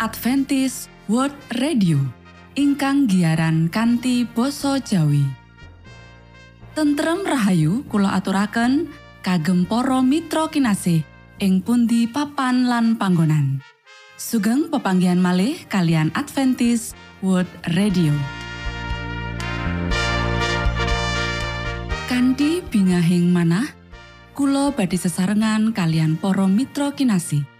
punika Adventis World Radio ingkang giaran kanthi basa Jawi. Tentrem Rahayu kula aturaken kagem para mitra kinasih ing pundi papan lan panggonan. Sugeng pepanggihan malih kalian Adventis World Radio. Kanti bingahing manah Kulo badi sesarengan kalian poro mitra kinasih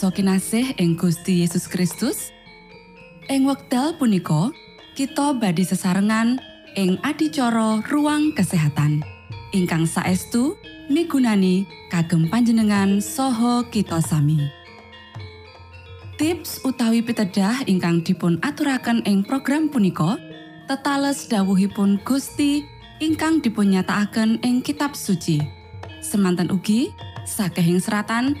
pamirsa kinasih ing Gusti Yesus Kristus ing wekdal punika kita badi sesarengan ing adicara ruang kesehatan. Ingkang saestu migunani kagem panjenengan saha kita sami. Tips utawi pitedah ingkang dipun aturaken ing program punika tetales dawuhipun Gusti ingkang dipunyatakaken ing kitab suci. Semanten ugi sakehing seratan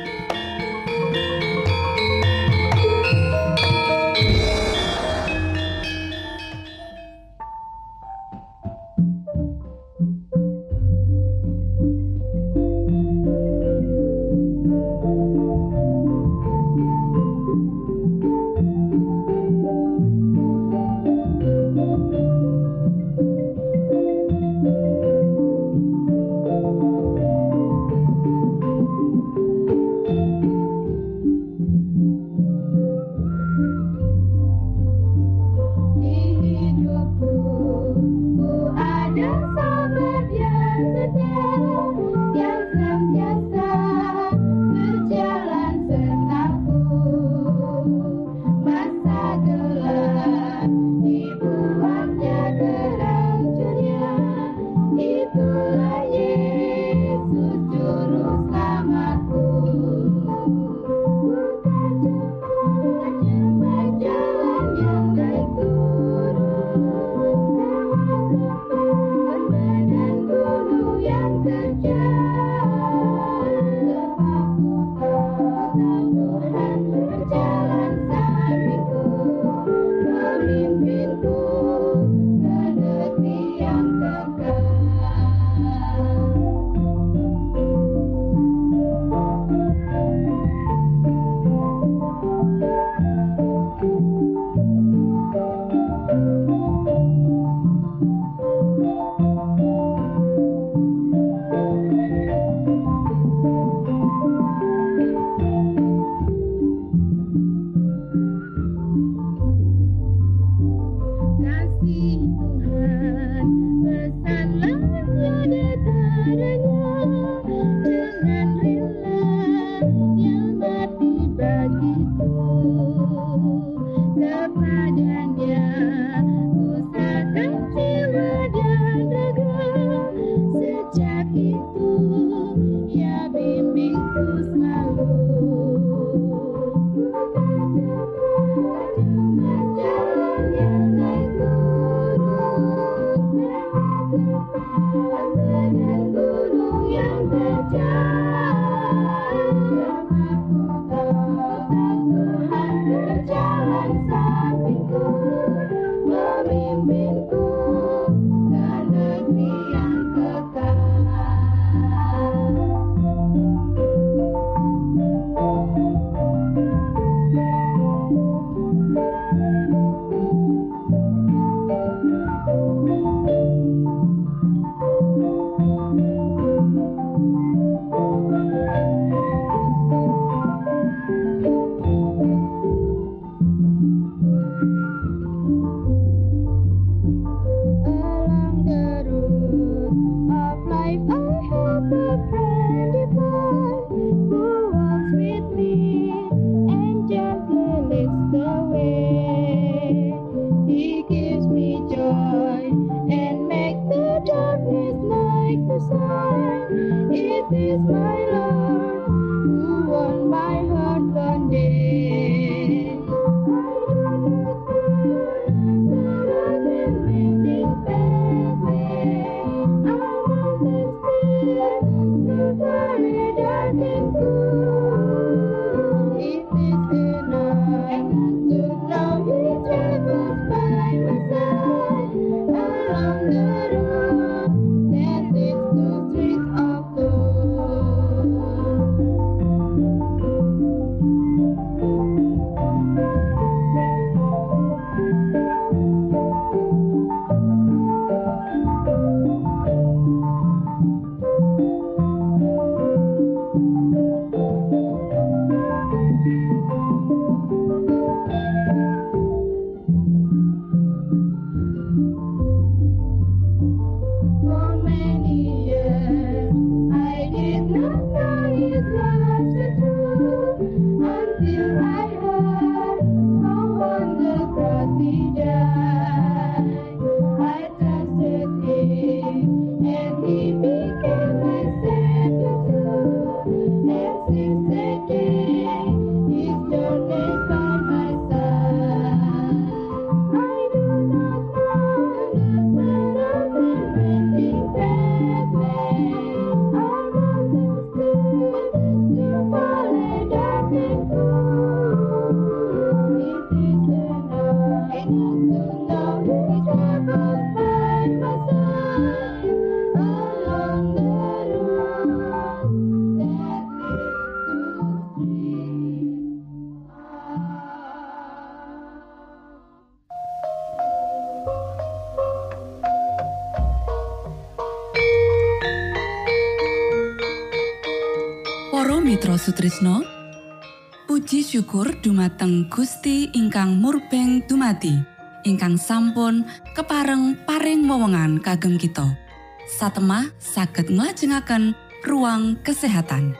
Dumateng Gusti ingkang murbeng dumati ingkang sampun kepareng paring wewenngan kagem kita. Satemah saged nglajengaken ruang kesehatan.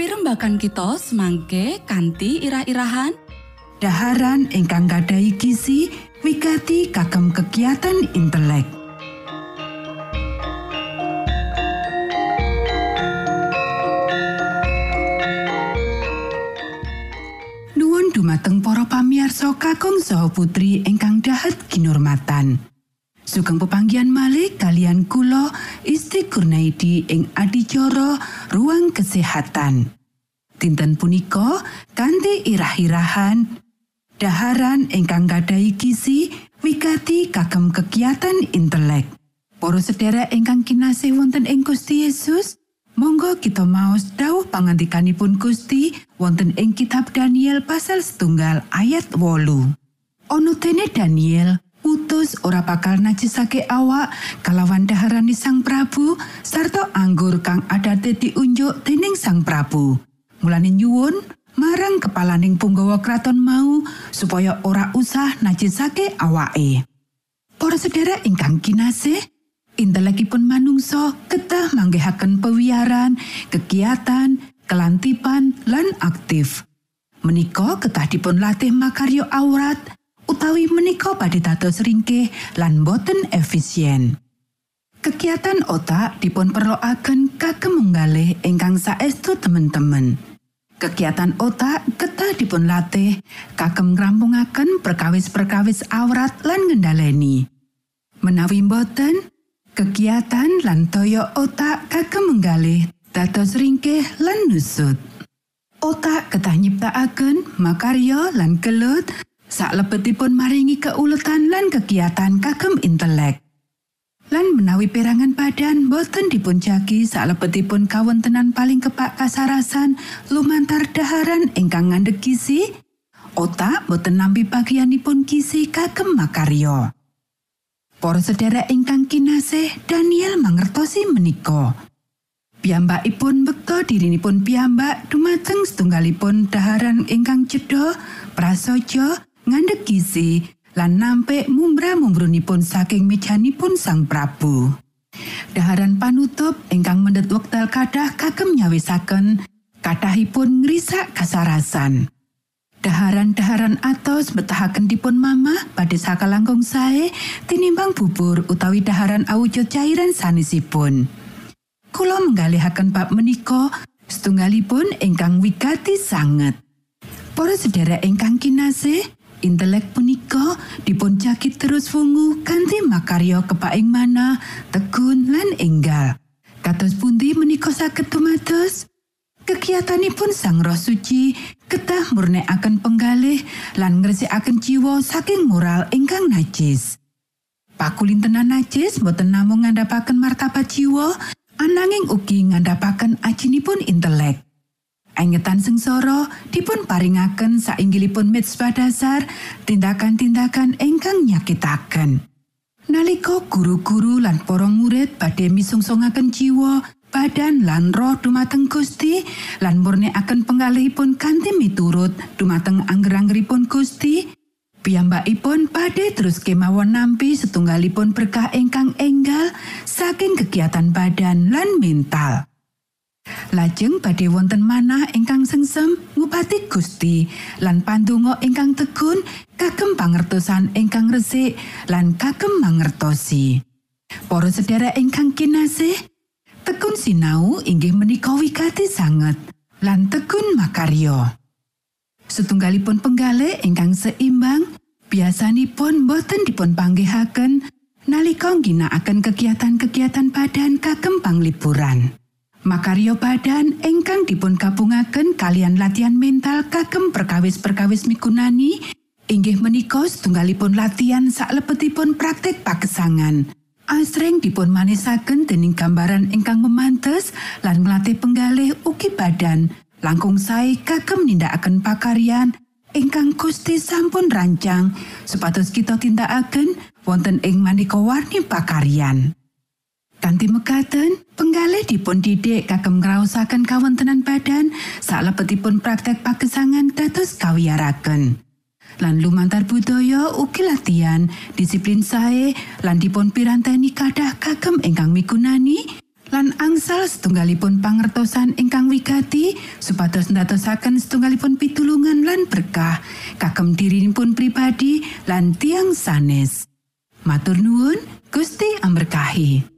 Pirembakan kita semangke kanthi irah-irahan. Daharan ingkang gadhahi gizi wigati kagem kegiatan intelek. Pamirsa kakung saha putri ingkang dahat kinurmatan. Sugeng pepanggihan malih kalian kula Isti Kurnaidi ing adicara ruang kesehatan. Dinten punika kanthi irah-irahan daharan ingkang gadhahi gizi wigati kagem kegiatan intelek. Para sedherek ingkang kinasih wonten ing Gusti Yesus, monggo kita maos dawuh pangandikanipun Gusti wonten ing kitab Daniel pasal setunggal ayat wolu. Ono dene Daniel utus ora bakal najisake awak kalawan daharani Sang Prabu sarta anggur kang adate diunjuk dening Sang Prabu. Mulane nyuwun marang kepalaning punggawa kraton mau supaya ora usah najisake awake. Para sedherek ingkang kinasih, intelekipun manungsa kedah manggihaken pewiaran, kegiatan, kelantipan lan aktif. Menika ketah dipun latih makaryo aurat utawi menika badhe dados ringkih lan boten efisien. Kegiatan otak dipun perloaken kagem munggalih ingkang saestu temen-temen. Kegiatan otak ketah dipun latih kagem ngrampungaken perkawis-perkawis awrat lan ngendhaleni. Menawi boten, kegiatan lan toyo otak kagem menggalih dados ringkih lan nusut. Otak ketah nyiptakaken makarya lan gelut saklebetipun maringi keuletan lan kegiatan kagem intelek. Lan menawi perangan badan boten dipunjagi saklebetipun kawontenan paling kepak kasarasan lumantar daharan ingkang ngandhut gizi, otak boten nampi bagianipun gizi kagem makarya. Para sedherek ingkang kinasih, Daniel mangertosi menika. Piyambakipun bekta dirinipun piyambak dumateng setunggalipun daharan ingkang cedha, prasaja, ngandhut gizi, lan nampik mumbra-mumbrunipun saking mejanipun Sang Prabu. Daharan panutup ingkang mendhet wekdal kadah kagem nyawisaken kathahipun ngrisak kasarasan. Daharan-daharan atos betahaken dipun mamah badhe sakalangkung sae tinimbang bubur utawi daharan awujud cairan sanesipun. kula menggalihaken bab menika setunggalipun ingkang wigati sanget. Para sedherek ingkang kinasih, intelek punika dipun jakit terus wungu kanthi makarya kepaing mana, tekun lan enggal. Kados pundi menika saged tumados? Kegiatanipun Sang Roh Suci ketah murnekaken penggalih lan ngresikaken jiwa saking moral ingkang najis. Pakulintenan najis boten namung ngandhapaken martabat jiwa, ananging ugi ngandhapaken ajinipun intelek. Engetan sengsara dipun paringaken sainggilipun mitzvah dasar tindakan-tindakan ingkang nyakitaken. Nalika guru-guru lan para murid badhe misungssungaken jiwa, badan lan roh dumateng Gusti lan murnekaken penggalihipun kanthi miturut dumateng angger-anggeripun Gusti, piyambakipun badhe terus kemawon nampi setunggalipun berkah ingkang enggal saking kegiatan badan lan mental. Lajeng badhe wonten manah ingkang sengsem ngupati Gusti lan pandonga ingkang tekun kagem pangertosan ingkang resik lan kagem mangertosi. Para sedherek ingkang kinasih, tekun sinau inggih menika wigati sanget lan tekun makaryo. Setunggalipun penggalih ingkang seimbang biasanipun boten dipun panggihaken nalika ngginakaken kegiatan-kegiatan badan kagem panglipuran. Makaryo badan ingkang dipun gabungaken kalian latihan mental kagem perkawis-perkawis migunani inggih menika setunggalipun latihan saklebetipun praktik pagesangan. Asring dipun manisaken dening gambaran ingkang memantes lan melatih penggalih ugi badan langkung sae kagem nindakaken pakaryan ingkang Gusti sampun rancang supados kita tindakaken wonten ing maneka warni pakaryan. Kanti mekaten, penggalih dipun didik kagem ngraosaken kawontenan badan salebetipun praktek pagesangan dados kawiyaraken. Lan lumantar budaya ugi latihan, disiplin sae lan dipun piranteni kadah kagem ingkang migunani lan angsal setunggalipun pangertosan ingkang wigati supados ndadosaken setunggalipun pitulungan lan berkah kagem dirinipun pribadi lan tiang sanes. Matur nuwun, Gusti amberkahi.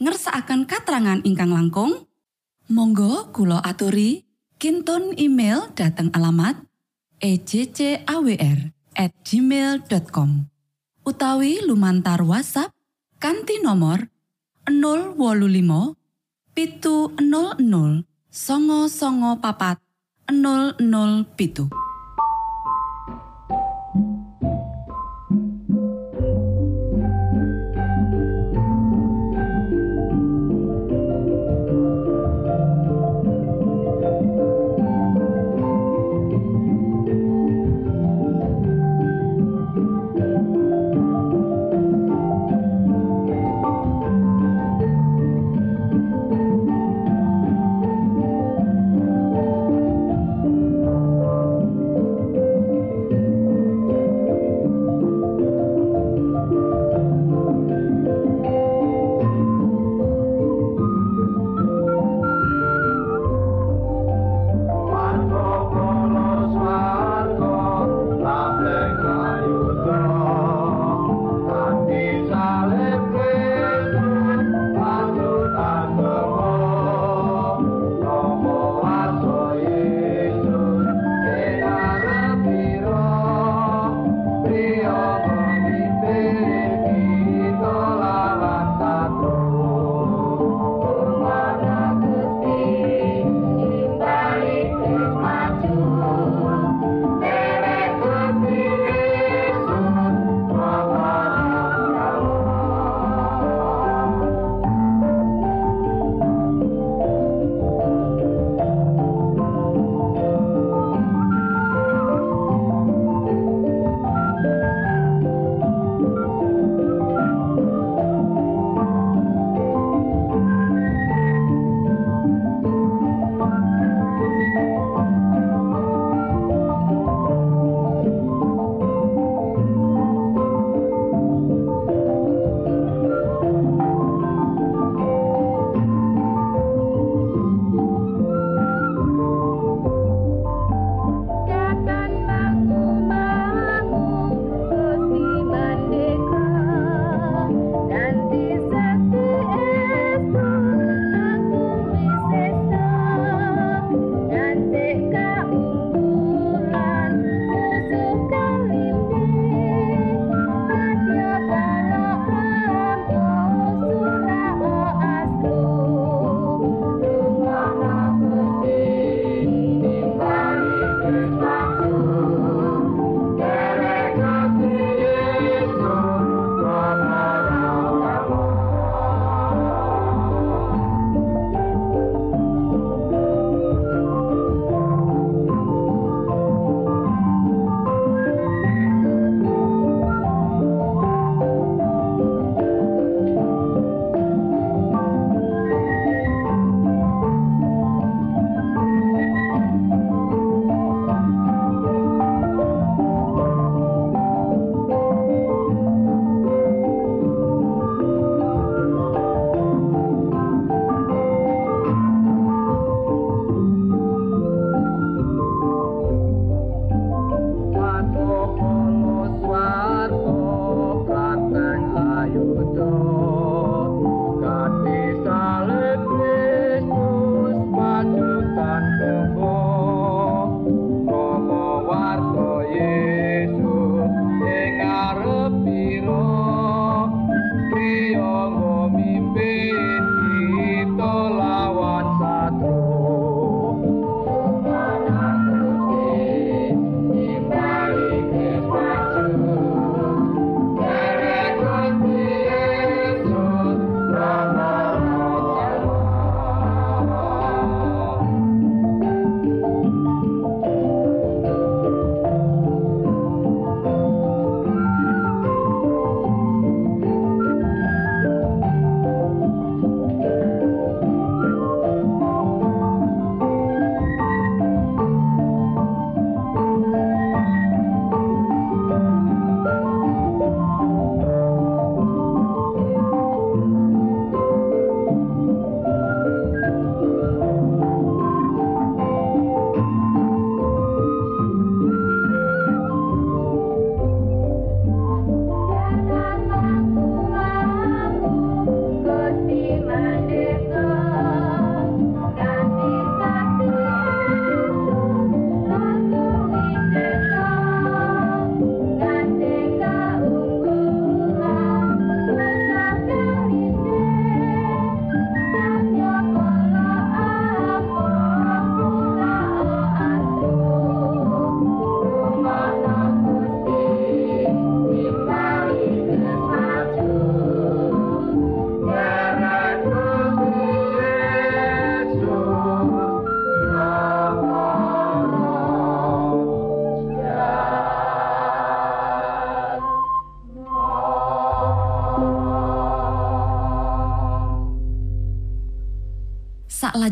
ngersakaken katrangan ingkang langkung, monggo kulo aturi. Kinton email dateng alamat ejcawr gmail.com utawi lumantar WhatsApp kanti nomor 025 pitu 00 songo songo papat 00 pitu.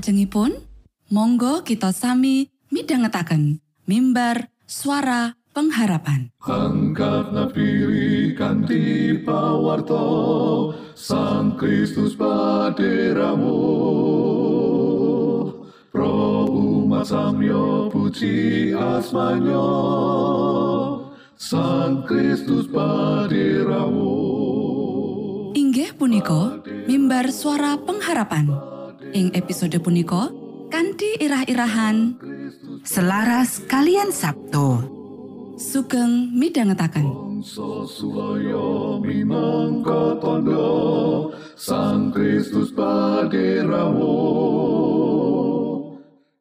Salajengipun, monggo kita sami midhangetaken mimbar suara pengharapan. Angkat pawarto Sang Kristus paderamu Pro umat samyo puji asmanyo Sang Kristus paderamu Inggih punika mimbar suara pengharapan. Ing episode punika kanthi irah-irahan Selaras kalian Sabto. sugeng minangka tondo Sang Kristus paderamu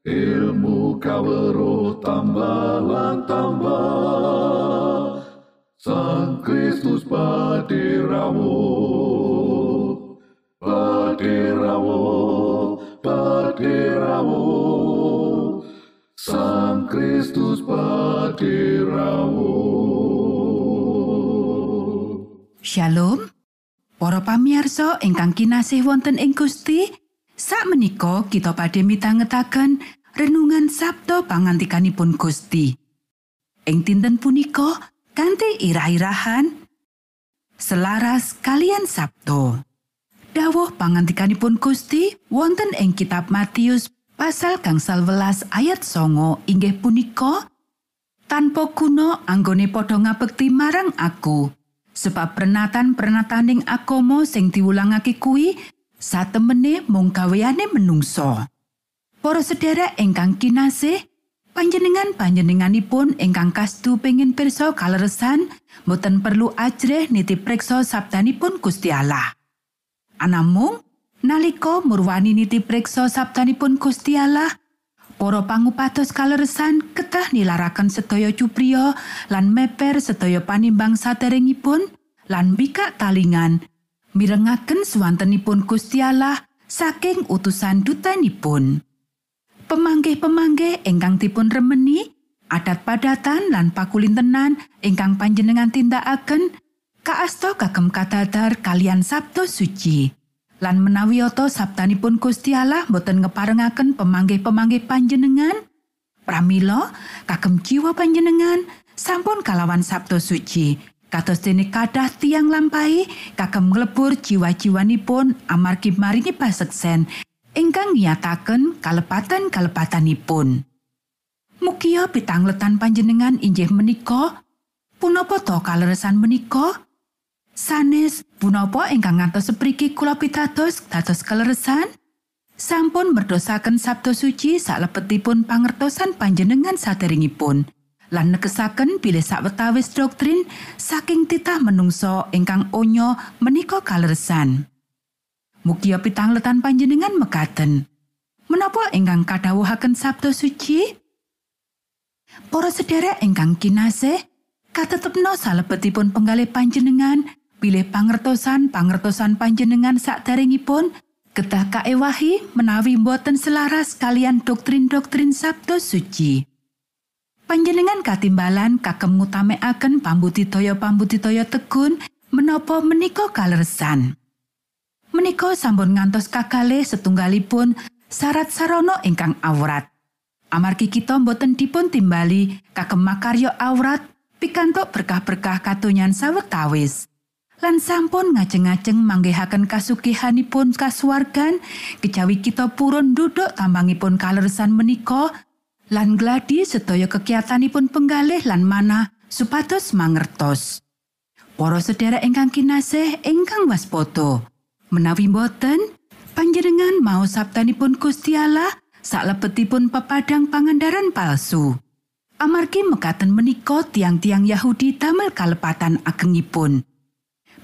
Ilmu kawero tambah tambah Sang Kristus paderamu Paderamu Paderamu Sang Kristus paderamu Shalom. Para pamirsa ingkang kinasih wonten ing Gusti, sakmenika kita badhe mitangetaken renungan Sabto pangantikanipun Gusti. Ing dinten punika kanthi irah-irahan selaras kalian Sabto. Dawuh pangantikanipun Gusti wonten ing kitab Matius pasal gangsal welas ayat songo inggih punika tanpa guna anggone padha ngabekti marang aku. Sebab prenatan-prenataning agama sing diwulangake kuwi satemene mung gaweane menungso. Para sedherek ingkang kinasih, panjenengan panjenenganipun ingkang kastu pengin pirsa kaleresan, boten perlu ajrih niti preksa sabdanipun Gusti Allah. Anamung nalika murwani niti preksa Gusti Allah, para pangupados kaleresan ketah nilaraken sedaya cupriya lan meper sedaya panimbang saderengipun lan bikak talingan mirengaken swantenipun Gusti Allah saking utusan dutanipun. Pemanggih-pemanggih ingkang dipun remeni, adat padatan lan pakulintenan ingkang panjenengan tindakaken kaasta kagem kadadar kalian Sabto suci. Lan menawi ata sabtanipun Gusti Allah boten ngeparengaken pemanggih-pemanggih panjenengan, pramila kagem jiwa panjenengan sampun kalawan Sabto suci. Kados dene kadah tiang lampahi kagem nglebur jiwa-jiwanipun amargi maringi paseksen ingkang ngiyataken kalepatan-kalepatanipun. Mugia pitangletan panjenengan injih menika punapa to kaleresan menika? Sanes punapa ingkang ngantos sepriki kula pitados dados kaleresan? Sampun merdosaken Sabto suci salebetipun pangertosan panjenengan saderengipun. lan negesaken bilih sawetawis doktrin saking titah menungso ingkang onyo menika kaleresan. Mugia pitangletan panjenengan mekaten. Menapa ingkang kadhawuhaken Sabto suci? Para sedherek ingkang kinasih, katetepno salebetipun penggalih panjenengan bilih pangertosan pangertosan panjenengan sakderengipun kedah kaewahi menawi boten selaras kalian doktrin-doktrin Sabto suci. Panjenengan katimbalan kagem ngutamekaken pambudidaya-pambudidaya tegun menapa menika kaleresan. Menika sampun ngantos kakalih setunggalipun syarat sarana ingkang awrat. Amargi kita boten dipun timbali kagem makarya awrat pikantuk berkah-berkah katonyan sawetawis. Lan sampun ngajeng-ajeng manggihaken kasugihanipun kasuwargan kejawi kita purun duduk tambangipun kaleresan menika lan gladi sedaya kegiatanipun penggalih lan manah supados mangertos. Para sedherek ingkang kinasih ingkang waspada, menawi boten panjenengan mau sabtanipun Gusti Allah salebetipun pepadang pangandaran palsu. Amargi mekaten menika tiang-tiang Yahudi damel kalepatan agengipun.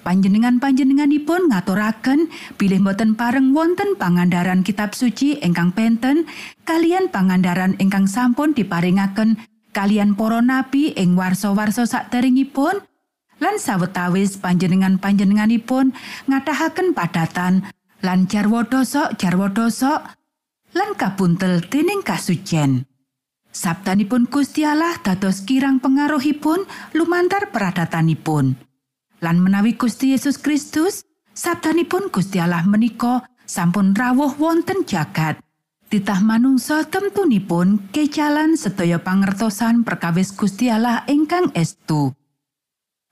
Panjenengan-panjenenganipun ngaturaken bilih boten pareng wonten pangandaran kitab suci ingkang penten kalian pangandaran ingkang sampun diparingaken kalian para nabi ing warsa-warsa saderengipun lan sawetawis panjenengan-panjenenganipun ngatahaken padatan lan jarwa dosok jarwa dosok lan kabuntel dening kasucen. Sabtanipun Gusti Allah dados kirang pengaruhipun lumantar peradatanipun. Lan menawi Gusti Yesus Kristus, sabtanipun Gusti Allah menika sampun rawuh wonten jagat. titah manungsa temtunipun kecalan sedaya pangertosan perkawis Gusti Allah ingkang estu.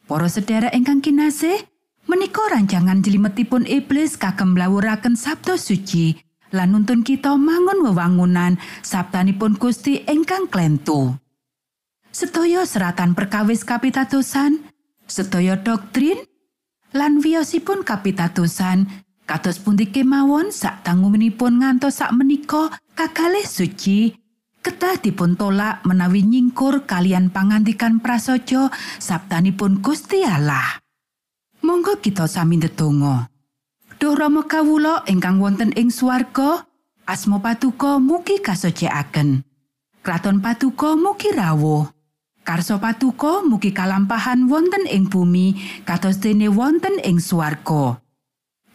Para sedherek ingkang kinasih, menika rancangan jlimetipun iblis kagem mlawuraken sabda suci lan nuntun kita mangun wewangunan sabdanipun Gusti ingkang klentu. Sedaya seratan perkawis kapitadosan, sedaya doktrin, lan wiyosipun kapitadosan kados pundi kemawon sak tanggunipun ngantos sak menika kakalih suci ketah dipun tolak menawi nyingkur kalian pangandikan prasaja sabdanipun Gusti Allah. Monggo kita sami ndedonga. Duh Rama kawula ingkang wonten ing swarga, asma patuko mugi kasucikaken. Kraton patuko mugi rawuh. Karso patuko mugi kalampahan wonten ing bumi kados dene wonten ing swarga.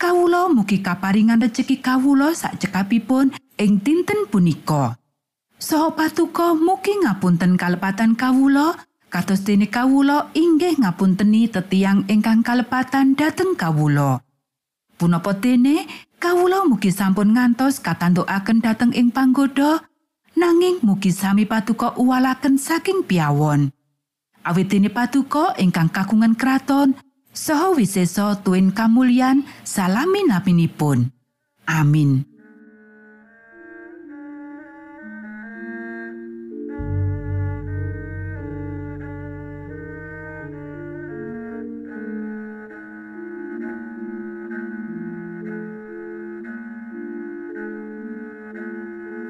Kawula mugi kaparingan rejeki kawula sak cekapipun ing dinten punika. Saha patuko mugi ngapunten kalepatan kawula kados dene kawula inggih ngapunteni tetiang ingkang kalepatan dhateng kawula. Punapa dene kawula mugi sampun ngantos katantukaken dhateng ing panggoda nanging mugi sami patuko uwalaken saking piawon. Awit dene patuko ingkang kagungan kraton saha wisesa tuwin kamulyan salami napinipun. Amin.